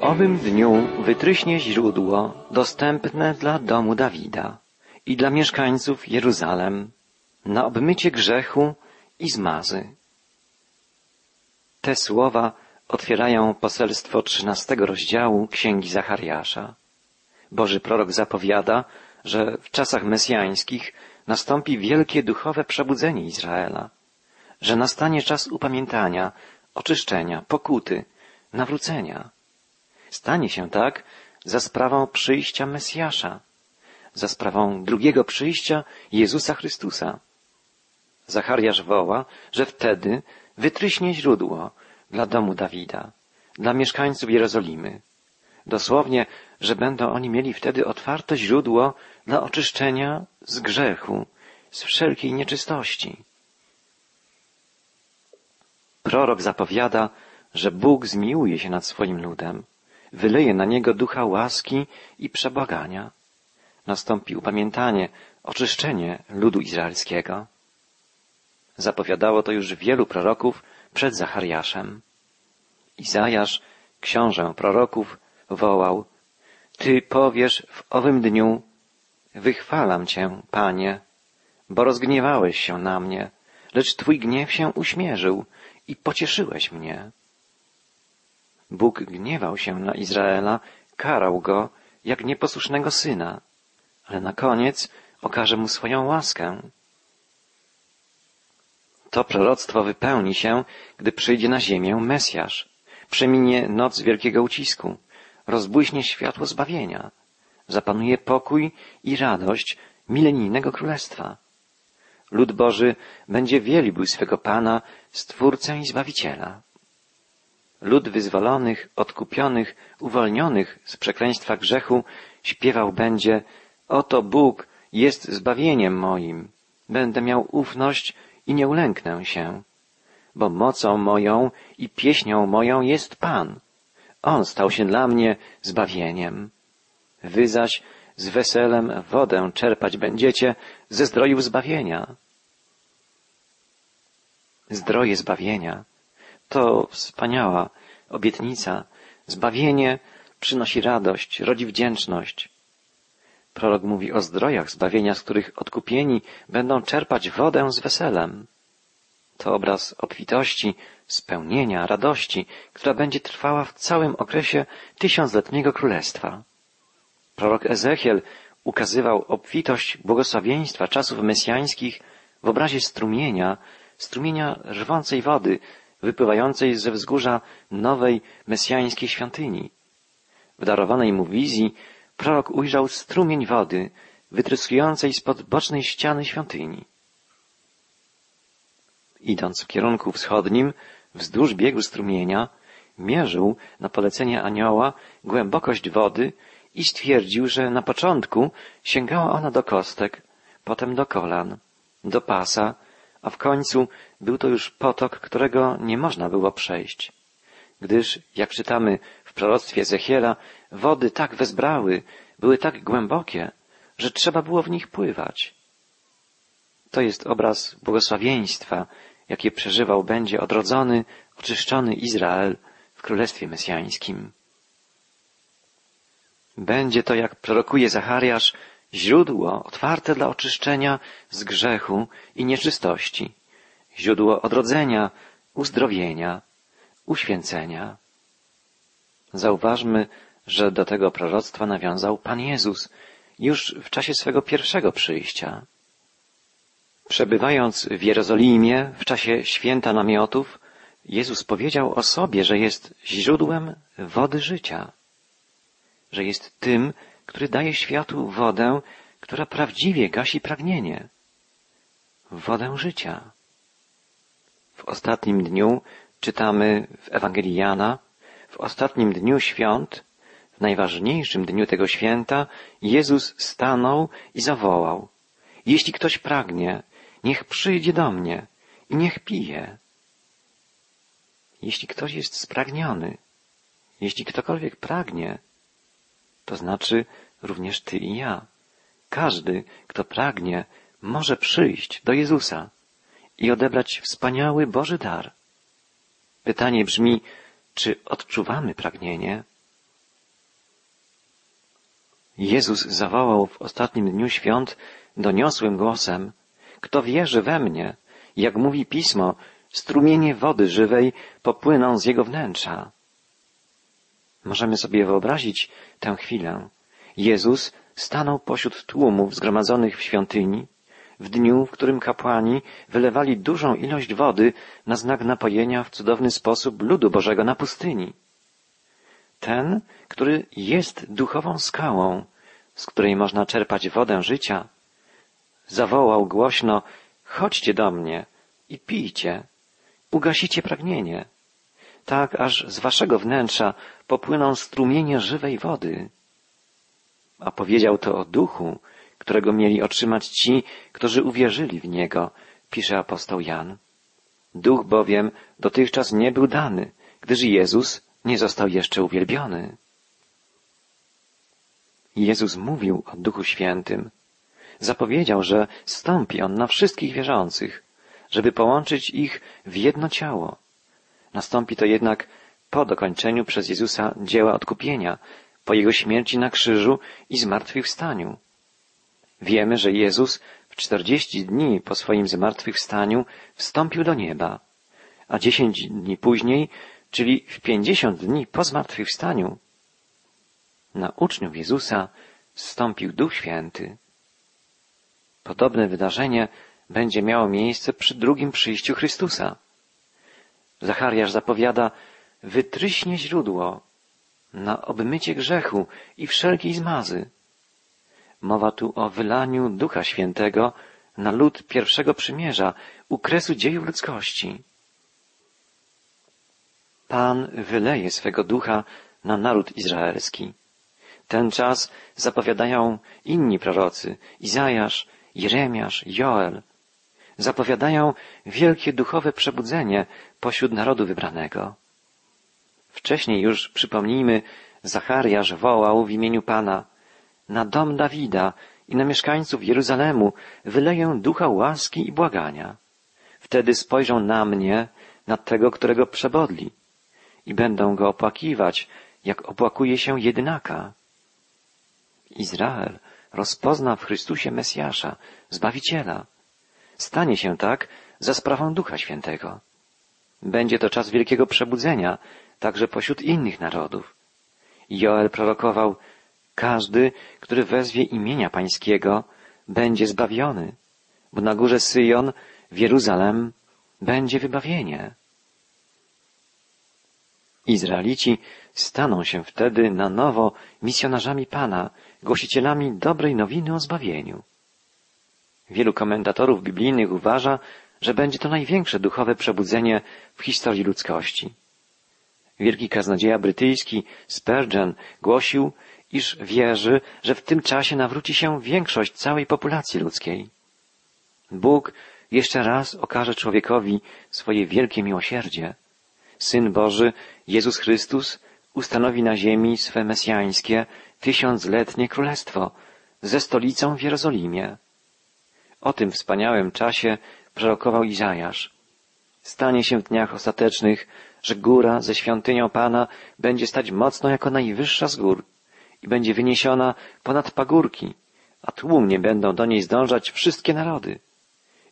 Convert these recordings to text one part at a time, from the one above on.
Owym dniu wytryśnie źródło dostępne dla domu Dawida i dla mieszkańców Jeruzalem na obmycie grzechu i zmazy. Te słowa otwierają poselstwo trzynastego rozdziału Księgi Zachariasza. Boży prorok zapowiada, że w czasach mesjańskich nastąpi wielkie duchowe przebudzenie Izraela, że nastanie czas upamiętania, oczyszczenia, pokuty, nawrócenia. Stanie się tak za sprawą przyjścia Mesjasza, za sprawą drugiego przyjścia Jezusa Chrystusa. Zachariasz woła, że wtedy wytryśnie źródło dla domu Dawida, dla mieszkańców Jerozolimy. Dosłownie, że będą oni mieli wtedy otwarte źródło dla oczyszczenia z grzechu, z wszelkiej nieczystości. Prorok zapowiada, że Bóg zmiłuje się nad swoim ludem, wyleje na niego ducha łaski i przebłagania. Nastąpi upamiętanie, oczyszczenie ludu izraelskiego. Zapowiadało to już wielu proroków przed Zachariaszem. Izajasz, książę proroków, wołał, Ty powiesz w owym dniu, wychwalam Cię, Panie, bo rozgniewałeś się na mnie, lecz Twój gniew się uśmierzył i pocieszyłeś mnie. Bóg gniewał się na Izraela, karał go jak nieposłusznego syna, ale na koniec okaże mu swoją łaskę. To proroctwo wypełni się, gdy przyjdzie na ziemię Mesjasz. Przeminie noc wielkiego ucisku, rozbłyśnie światło zbawienia, zapanuje pokój i radość milenijnego królestwa. Lud Boży będzie wielbił swego Pana, Stwórcę i Zbawiciela. Lud wyzwolonych, odkupionych, uwolnionych z przekleństwa grzechu śpiewał będzie Oto Bóg jest zbawieniem moim. Będę miał ufność i nie ulęknę się, bo mocą moją i pieśnią moją jest Pan. On stał się dla mnie zbawieniem. Wy zaś z weselem wodę czerpać będziecie ze zdrojów zbawienia. Zdroje zbawienia to wspaniała obietnica. Zbawienie przynosi radość, rodzi wdzięczność. Prorok mówi o zdrojach zbawienia, z których odkupieni będą czerpać wodę z weselem. To obraz obfitości, spełnienia, radości, która będzie trwała w całym okresie tysiącletniego królestwa. Prorok Ezechiel ukazywał obfitość błogosławieństwa czasów mesjańskich w obrazie strumienia, strumienia rwącej wody, wypływającej ze wzgórza nowej mesjańskiej świątyni. W darowanej mu wizji prorok ujrzał strumień wody wytryskującej spod bocznej ściany świątyni. Idąc w kierunku wschodnim, wzdłuż biegu strumienia, mierzył na polecenie anioła głębokość wody i stwierdził, że na początku sięgała ona do kostek, potem do kolan, do pasa, a w końcu był to już potok, którego nie można było przejść. Gdyż, jak czytamy w proroctwie Ezechiela, wody tak wezbrały, były tak głębokie, że trzeba było w nich pływać. To jest obraz błogosławieństwa, jakie przeżywał będzie odrodzony, oczyszczony Izrael w Królestwie Mesjańskim. Będzie to, jak prorokuje Zachariasz, źródło otwarte dla oczyszczenia z grzechu i nieczystości, źródło odrodzenia, uzdrowienia, uświęcenia. Zauważmy, że do tego proroctwa nawiązał Pan Jezus już w czasie swego pierwszego przyjścia. Przebywając w Jerozolimie w czasie święta namiotów, Jezus powiedział o sobie, że jest źródłem wody życia, że jest tym, który daje światu wodę, która prawdziwie gasi pragnienie, wodę życia. W ostatnim dniu czytamy w Ewangelii Jana, w ostatnim dniu świąt, w najważniejszym dniu tego święta, Jezus stanął i zawołał: Jeśli ktoś pragnie, niech przyjdzie do mnie i niech pije. Jeśli ktoś jest spragniony, jeśli ktokolwiek pragnie, to znaczy również ty i ja. Każdy, kto pragnie, może przyjść do Jezusa i odebrać wspaniały Boży dar. Pytanie brzmi, czy odczuwamy pragnienie? Jezus zawołał w ostatnim dniu świąt doniosłym głosem, kto wierzy we mnie, jak mówi pismo, strumienie wody żywej popłyną z jego wnętrza. Możemy sobie wyobrazić tę chwilę. Jezus stanął pośród tłumów zgromadzonych w świątyni, w dniu, w którym kapłani wylewali dużą ilość wody na znak napojenia w cudowny sposób ludu Bożego na pustyni. Ten, który jest duchową skałą, z której można czerpać wodę życia, zawołał głośno, chodźcie do mnie i pijcie, ugasicie pragnienie, tak aż z waszego wnętrza popłyną strumienie żywej wody. A powiedział to o duchu, którego mieli otrzymać ci, którzy uwierzyli w Niego, pisze apostoł Jan. Duch bowiem dotychczas nie był dany, gdyż Jezus nie został jeszcze uwielbiony. Jezus mówił o Duchu Świętym. Zapowiedział, że stąpi On na wszystkich wierzących, żeby połączyć ich w jedno ciało. Nastąpi to jednak po dokończeniu przez Jezusa dzieła odkupienia, po Jego śmierci na krzyżu i zmartwychwstaniu. Wiemy, że Jezus w czterdzieści dni po swoim zmartwychwstaniu wstąpił do nieba, a dziesięć dni później, czyli w pięćdziesiąt dni po zmartwychwstaniu, na uczniów Jezusa zstąpił Duch Święty. Podobne wydarzenie będzie miało miejsce przy drugim przyjściu Chrystusa. Zachariasz zapowiada, wytryśnie źródło na obmycie grzechu i wszelkiej zmazy. Mowa tu o wylaniu Ducha Świętego na lud pierwszego przymierza, u kresu dziejów ludzkości. Pan wyleje swego ducha na naród izraelski. Ten czas zapowiadają inni prorocy, Izajasz, Jeremiasz, Joel. Zapowiadają wielkie duchowe przebudzenie pośród narodu wybranego. Wcześniej już, przypomnijmy, Zachariasz wołał w imieniu Pana na dom Dawida i na mieszkańców Jeruzalemu wyleję ducha łaski i błagania. Wtedy spojrzą na mnie, na tego, którego przebodli i będą go opłakiwać, jak opłakuje się jedynaka. Izrael rozpozna w Chrystusie Mesjasza, Zbawiciela. Stanie się tak za sprawą Ducha Świętego. Będzie to czas wielkiego przebudzenia, także pośród innych narodów. Joel prorokował, każdy, który wezwie imienia Pańskiego, będzie zbawiony, bo na górze Syjon, w Jeruzalem, będzie wybawienie. Izraelici staną się wtedy na nowo misjonarzami Pana, głosicielami dobrej nowiny o zbawieniu. Wielu komentatorów biblijnych uważa, że będzie to największe duchowe przebudzenie w historii ludzkości. Wielki kaznodzieja brytyjski Spurgeon głosił, iż wierzy, że w tym czasie nawróci się większość całej populacji ludzkiej. Bóg jeszcze raz okaże człowiekowi swoje wielkie miłosierdzie. Syn Boży, Jezus Chrystus, ustanowi na ziemi swe mesjańskie, tysiącletnie królestwo ze stolicą w Jerozolimie. O tym wspaniałym czasie prorokował Izajasz. Stanie się w dniach ostatecznych, że góra ze świątynią Pana będzie stać mocno jako najwyższa z gór i będzie wyniesiona ponad pagórki, a tłumnie będą do niej zdążać wszystkie narody.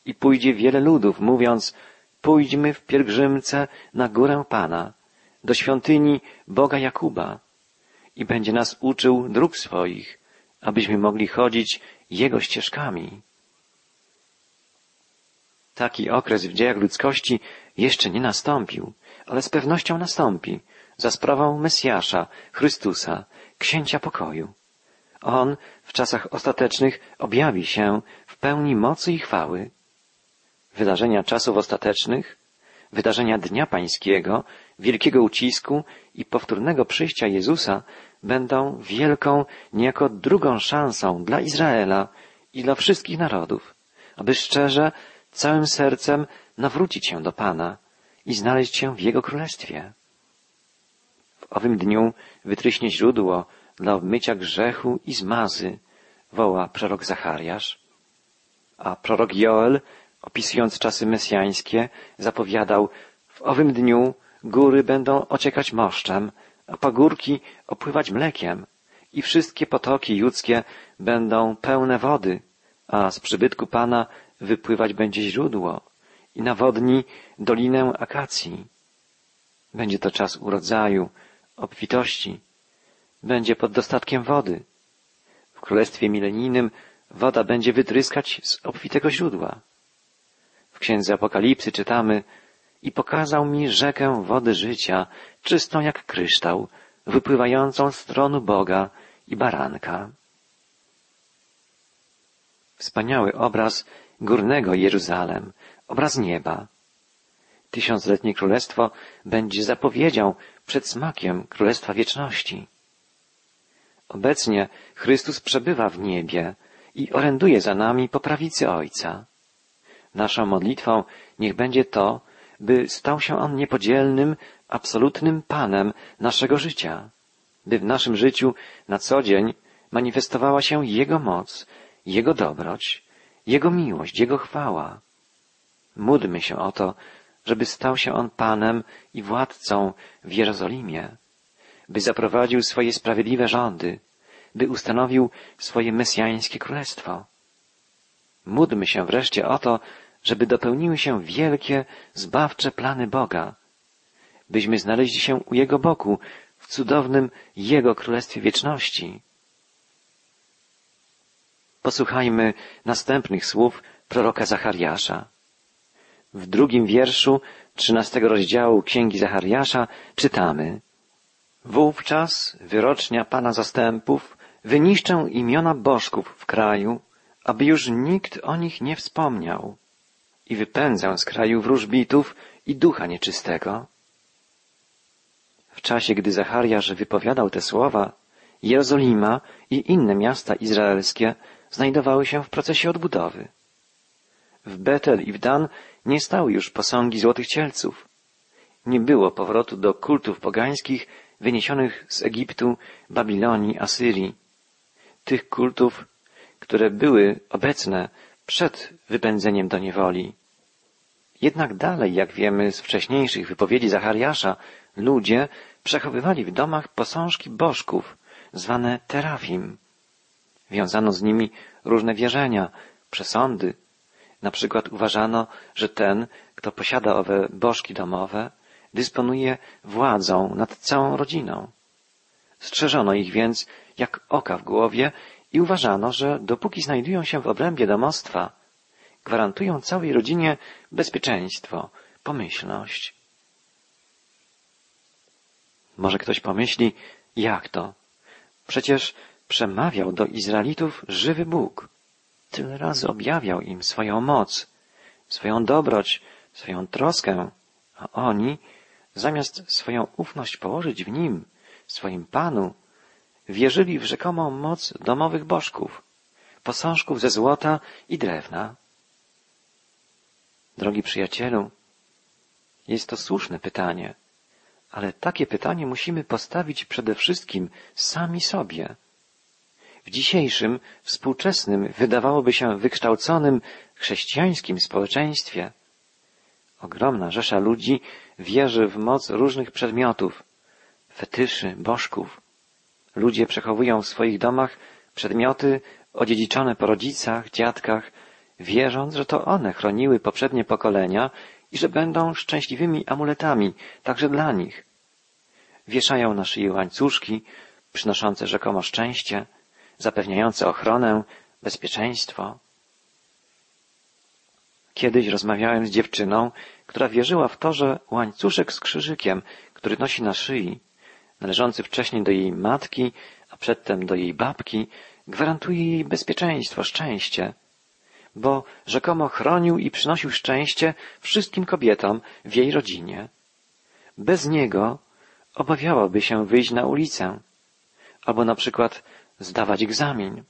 I pójdzie wiele ludów, mówiąc, pójdźmy w pielgrzymce na górę Pana, do świątyni Boga Jakuba i będzie nas uczył dróg swoich, abyśmy mogli chodzić Jego ścieżkami. Taki okres w dziejach ludzkości jeszcze nie nastąpił, ale z pewnością nastąpi za sprawą Mesjasza, Chrystusa, Księcia Pokoju. On w czasach ostatecznych objawi się w pełni mocy i chwały. Wydarzenia czasów ostatecznych, wydarzenia Dnia Pańskiego, wielkiego ucisku i powtórnego przyjścia Jezusa będą wielką, niejako drugą szansą dla Izraela i dla wszystkich narodów, aby szczerze, całym sercem nawrócić się do Pana i znaleźć się w Jego Królestwie. W owym dniu wytryśnie źródło dla obmycia grzechu i zmazy, woła prorok Zachariasz, a prorok Joel, opisując czasy mesjańskie, zapowiadał, w owym dniu góry będą ociekać moszczem, a pagórki opływać mlekiem i wszystkie potoki ludzkie będą pełne wody, a z przybytku Pana wypływać będzie źródło i nawodni dolinę akacji. Będzie to czas urodzaju, obfitości. Będzie pod dostatkiem wody. W Królestwie Milenijnym woda będzie wytryskać z obfitego źródła. W Księdze Apokalipsy czytamy i pokazał mi rzekę wody życia, czystą jak kryształ, wypływającą z tronu Boga i baranka. Wspaniały obraz górnego Jeruzalem, obraz nieba. Tysiącletnie królestwo będzie zapowiedzią przed smakiem królestwa wieczności. Obecnie Chrystus przebywa w niebie i oręduje za nami po prawicy Ojca. Naszą modlitwą niech będzie to, by stał się On niepodzielnym, absolutnym Panem naszego życia, by w naszym życiu na co dzień manifestowała się Jego moc, Jego dobroć, Jego miłość, Jego chwała. Módlmy się o to, żeby stał się On Panem i władcą w Jerozolimie, by zaprowadził swoje sprawiedliwe rządy, by ustanowił swoje mesjańskie królestwo. Módlmy się wreszcie o to, żeby dopełniły się wielkie, zbawcze plany Boga, byśmy znaleźli się u Jego boku w cudownym Jego Królestwie Wieczności. Posłuchajmy następnych słów proroka Zachariasza. W drugim wierszu trzynastego rozdziału Księgi Zachariasza czytamy Wówczas wyrocznia Pana Zastępów wyniszczę imiona bożków w kraju, aby już nikt o nich nie wspomniał i wypędzę z kraju wróżbitów i ducha nieczystego. W czasie, gdy Zachariasz wypowiadał te słowa, Jerozolima i inne miasta izraelskie znajdowały się w procesie odbudowy. W Betel i w Dan nie stały już posągi złotych cielców. Nie było powrotu do kultów pogańskich wyniesionych z Egiptu, Babilonii, Asyrii. Tych kultów, które były obecne przed wypędzeniem do niewoli. Jednak dalej, jak wiemy z wcześniejszych wypowiedzi Zachariasza, ludzie przechowywali w domach posążki bożków, zwane terafim. Wiązano z nimi różne wierzenia, przesądy. Na przykład uważano, że ten, kto posiada owe bożki domowe, dysponuje władzą nad całą rodziną. Strzeżono ich więc jak oka w głowie i uważano, że dopóki znajdują się w obrębie domostwa, gwarantują całej rodzinie bezpieczeństwo, pomyślność. Może ktoś pomyśli, jak to? Przecież przemawiał do Izraelitów żywy Bóg. Tyle razy objawiał im swoją moc, swoją dobroć, swoją troskę, a oni, zamiast swoją ufność położyć w Nim, swoim Panu, wierzyli w rzekomą moc domowych bożków, posążków ze złota i drewna. Drogi przyjacielu, jest to słuszne pytanie, ale takie pytanie musimy postawić przede wszystkim sami sobie. W dzisiejszym, współczesnym, wydawałoby się wykształconym, chrześcijańskim społeczeństwie ogromna rzesza ludzi wierzy w moc różnych przedmiotów, fetyszy, bożków. Ludzie przechowują w swoich domach przedmioty odziedziczone po rodzicach, dziadkach, wierząc, że to one chroniły poprzednie pokolenia i że będą szczęśliwymi amuletami także dla nich. Wieszają na szyi łańcuszki, przynoszące rzekomo szczęście, zapewniające ochronę, bezpieczeństwo. Kiedyś rozmawiałem z dziewczyną, która wierzyła w to, że łańcuszek z krzyżykiem, który nosi na szyi, należący wcześniej do jej matki, a przedtem do jej babki, gwarantuje jej bezpieczeństwo, szczęście, bo rzekomo chronił i przynosił szczęście wszystkim kobietom w jej rodzinie. Bez niego obawiałaby się wyjść na ulicę, albo na przykład zdawać egzamin.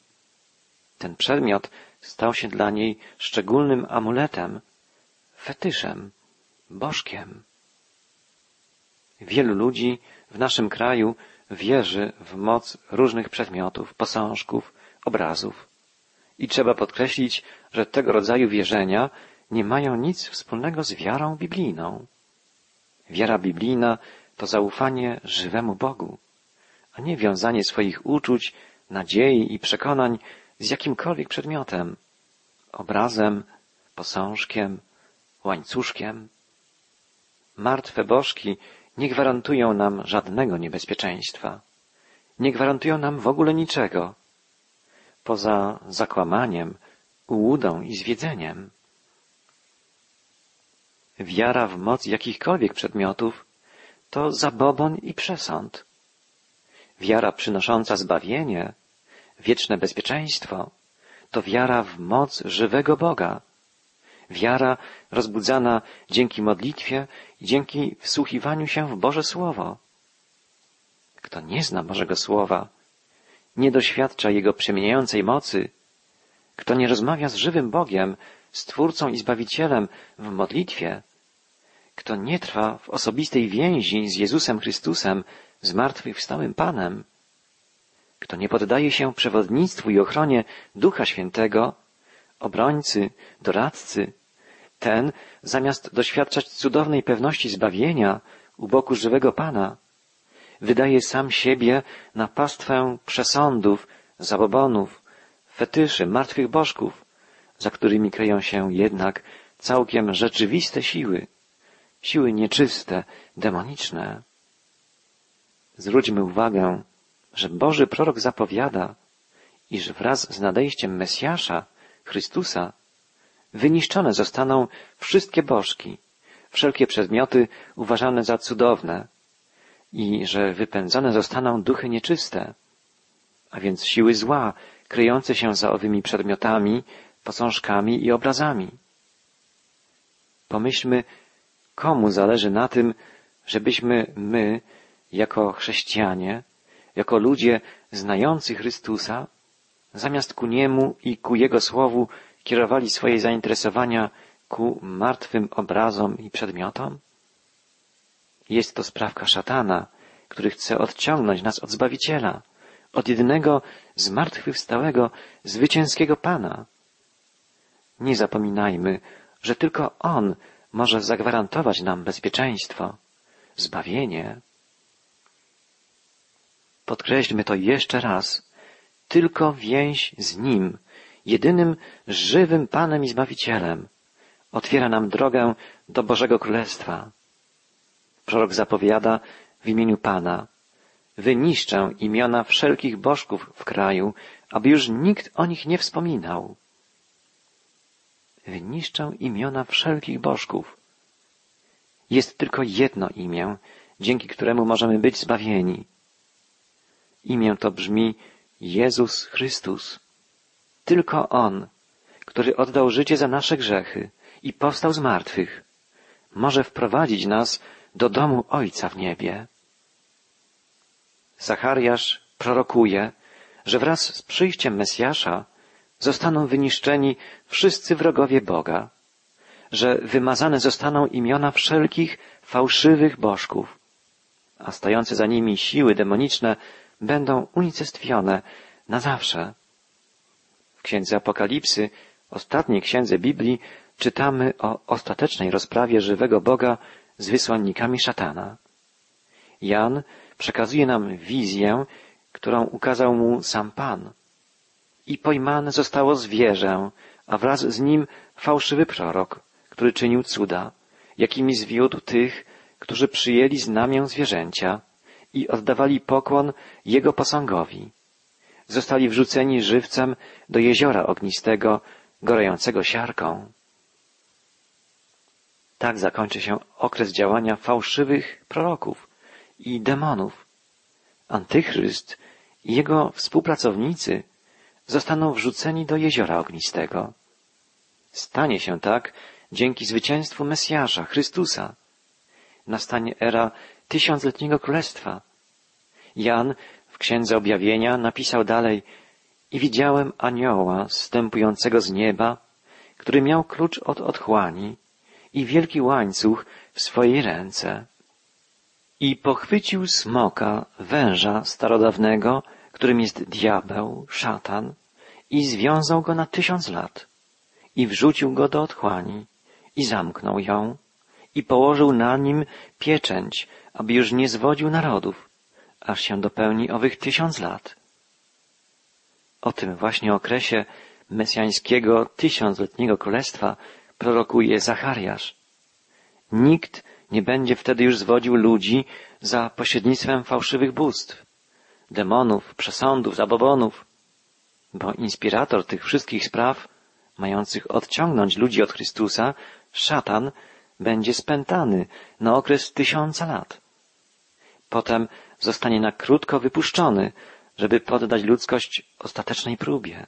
Ten przedmiot stał się dla niej szczególnym amuletem, fetyszem, bożkiem. Wielu ludzi w naszym kraju wierzy w moc różnych przedmiotów, posążków, obrazów. I trzeba podkreślić, że tego rodzaju wierzenia nie mają nic wspólnego z wiarą biblijną. Wiara biblijna to zaufanie żywemu Bogu, a nie wiązanie swoich uczuć, nadziei i przekonań z jakimkolwiek przedmiotem, obrazem, posążkiem, łańcuszkiem. Martwe bożki nie gwarantują nam żadnego niebezpieczeństwa. Nie gwarantują nam w ogóle niczego, poza zakłamaniem, ułudą i zwiedzeniem. Wiara w moc jakichkolwiek przedmiotów to zabobon i przesąd. Wiara przynosząca zbawienie, wieczne bezpieczeństwo, to wiara w moc żywego Boga. Wiara rozbudzana dzięki modlitwie i dzięki wsłuchiwaniu się w Boże Słowo. Kto nie zna Bożego Słowa, nie doświadcza Jego przemieniającej mocy, kto nie rozmawia z żywym Bogiem, Stwórcą i Zbawicielem w modlitwie, kto nie trwa w osobistej więzi z Jezusem Chrystusem, zmartwychwstałym Panem, kto nie poddaje się przewodnictwu i ochronie Ducha Świętego, obrońcy, doradcy, ten, zamiast doświadczać cudownej pewności zbawienia u boku żywego Pana, wydaje sam siebie na pastwę przesądów, zabobonów, fetyszy, martwych bożków, za którymi kryją się jednak całkiem rzeczywiste siły, siły nieczyste, demoniczne. Zwróćmy uwagę, że Boży prorok zapowiada, iż wraz z nadejściem Mesjasza, Chrystusa, wyniszczone zostaną wszystkie bożki, wszelkie przedmioty uważane za cudowne i że wypędzone zostaną duchy nieczyste, a więc siły zła, kryjące się za owymi przedmiotami, posążkami i obrazami. Pomyślmy, komu zależy na tym, żebyśmy my, jako chrześcijanie, jako ludzie znający Chrystusa, zamiast ku Niemu i ku Jego Słowu kierowali swoje zainteresowania ku martwym obrazom i przedmiotom? Jest to sprawka szatana, który chce odciągnąć nas od Zbawiciela, od jedynego zmartwychwstałego, zwycięskiego Pana. Nie zapominajmy, że tylko On może zagwarantować nam bezpieczeństwo, zbawienie. Podkreślmy to jeszcze raz. Tylko więź z Nim, jedynym żywym Panem i Zbawicielem, otwiera nam drogę do Bożego Królestwa. Prorok zapowiada w imieniu Pana, wyniszczę imiona wszelkich bożków w kraju, aby już nikt o nich nie wspominał. Wyniszczę imiona wszelkich bożków. Jest tylko jedno imię, dzięki któremu możemy być zbawieni. Imię to brzmi Jezus Chrystus. Tylko On, który oddał życie za nasze grzechy i powstał z martwych, może wprowadzić nas do domu Ojca w niebie. Zachariasz prorokuje, że wraz z przyjściem Mesjasza zostaną wyniszczeni wszyscy wrogowie Boga, że wymazane zostaną imiona wszelkich fałszywych bożków, a stojące za nimi siły demoniczne będą unicestwione na zawsze. W księdze Apokalipsy, ostatniej księdze Biblii, czytamy o ostatecznej rozprawie żywego Boga z wysłannikami szatana. Jan przekazuje nam wizję, którą ukazał mu sam Pan. I pojmane zostało zwierzę, a wraz z nim fałszywy prorok, który czynił cuda, jakimi zwiódł tych, którzy przyjęli znamię zwierzęcia i oddawali pokłon jego posągowi. Zostali wrzuceni żywcem do jeziora ognistego, gorącego siarką. Tak zakończy się okres działania fałszywych proroków i demonów. Antychryst i jego współpracownicy zostaną wrzuceni do jeziora ognistego. Stanie się tak dzięki zwycięstwu Mesjasza, Chrystusa. Nastanie era tysiącletniego królestwa. Jan w Księdze Objawienia napisał dalej i widziałem anioła zstępującego z nieba, który miał klucz od otchłani i wielki łańcuch w swojej ręce. I pochwycił smoka, węża starodawnego, którym jest diabeł, szatan, i związał go na tysiąc lat, i wrzucił go do otchłani, i zamknął ją, i położył na nim pieczęć, aby już nie zwodził narodów, aż się dopełni owych tysiąc lat. O tym właśnie okresie mesjańskiego tysiącletniego królestwa prorokuje Zachariasz. Nikt nie będzie wtedy już zwodził ludzi za pośrednictwem fałszywych bóstw, demonów, przesądów, zabobonów, bo inspirator tych wszystkich spraw, mających odciągnąć ludzi od Chrystusa, szatan, będzie spętany na okres tysiąca lat. Potem zostanie na krótko wypuszczony, żeby poddać ludzkość ostatecznej próbie.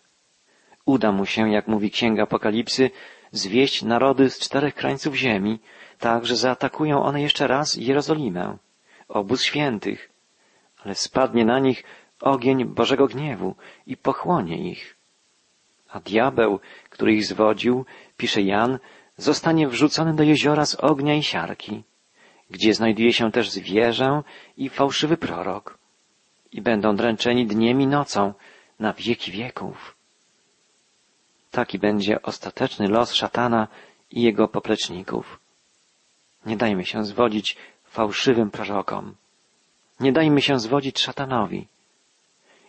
Uda mu się, jak mówi Księga Apokalipsy, zwieść narody z czterech krańców ziemi, tak, że zaatakują one jeszcze raz Jerozolimę, obóz świętych, ale spadnie na nich ogień Bożego gniewu i pochłonie ich. A diabeł, który ich zwodził, pisze Jan, zostanie wrzucony do jeziora z ognia i siarki, gdzie znajduje się też zwierzę i fałszywy prorok i będą dręczeni dniem i nocą na wieki wieków. Taki będzie ostateczny los szatana i jego popleczników. Nie dajmy się zwodzić fałszywym prorokom. Nie dajmy się zwodzić szatanowi.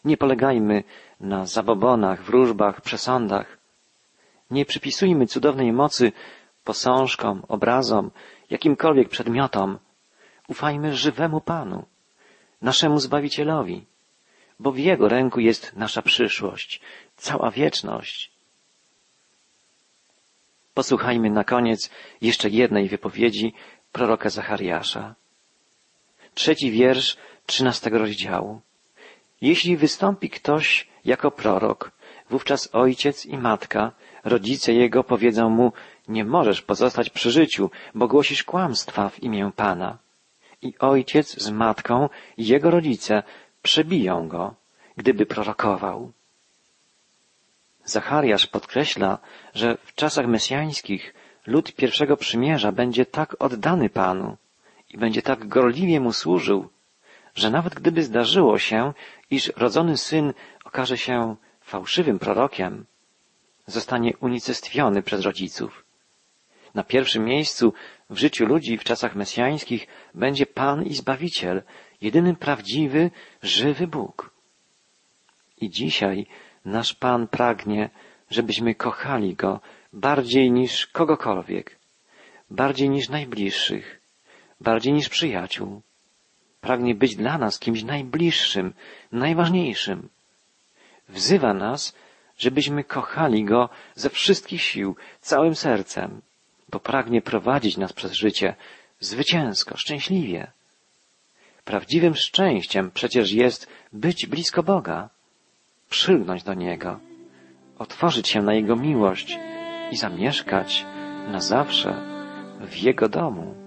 Nie polegajmy na zabobonach, wróżbach, przesądach. Nie przypisujmy cudownej mocy posążkom, obrazom, jakimkolwiek przedmiotom. Ufajmy żywemu Panu, naszemu Zbawicielowi, bo w Jego ręku jest nasza przyszłość, cała wieczność. Posłuchajmy na koniec jeszcze jednej wypowiedzi proroka Zachariasza. Trzeci wiersz trzynastego rozdziału. Jeśli wystąpi ktoś jako prorok, wówczas ojciec i matka, rodzice jego powiedzą mu, nie możesz pozostać przy życiu, bo głosisz kłamstwa w imię Pana. I ojciec z matką i jego rodzice przebiją go, gdyby prorokował. Zachariasz podkreśla, że w czasach mesjańskich lud pierwszego przymierza będzie tak oddany Panu i będzie tak gorliwie mu służył, że nawet gdyby zdarzyło się, iż rodzony syn okaże się fałszywym prorokiem, zostanie unicestwiony przez rodziców. Na pierwszym miejscu w życiu ludzi w czasach mesjańskich będzie Pan i Zbawiciel, jedyny prawdziwy, żywy Bóg. I dzisiaj nasz Pan pragnie, żebyśmy kochali Go bardziej niż kogokolwiek, bardziej niż najbliższych, bardziej niż przyjaciół. Pragnie być dla nas kimś najbliższym, najważniejszym. Wzywa nas, żebyśmy kochali Go ze wszystkich sił, całym sercem, bo pragnie prowadzić nas przez życie zwycięsko, szczęśliwie. Prawdziwym szczęściem przecież jest być blisko Boga, przylgnąć do Niego, otworzyć się na Jego miłość i zamieszkać na zawsze w Jego domu.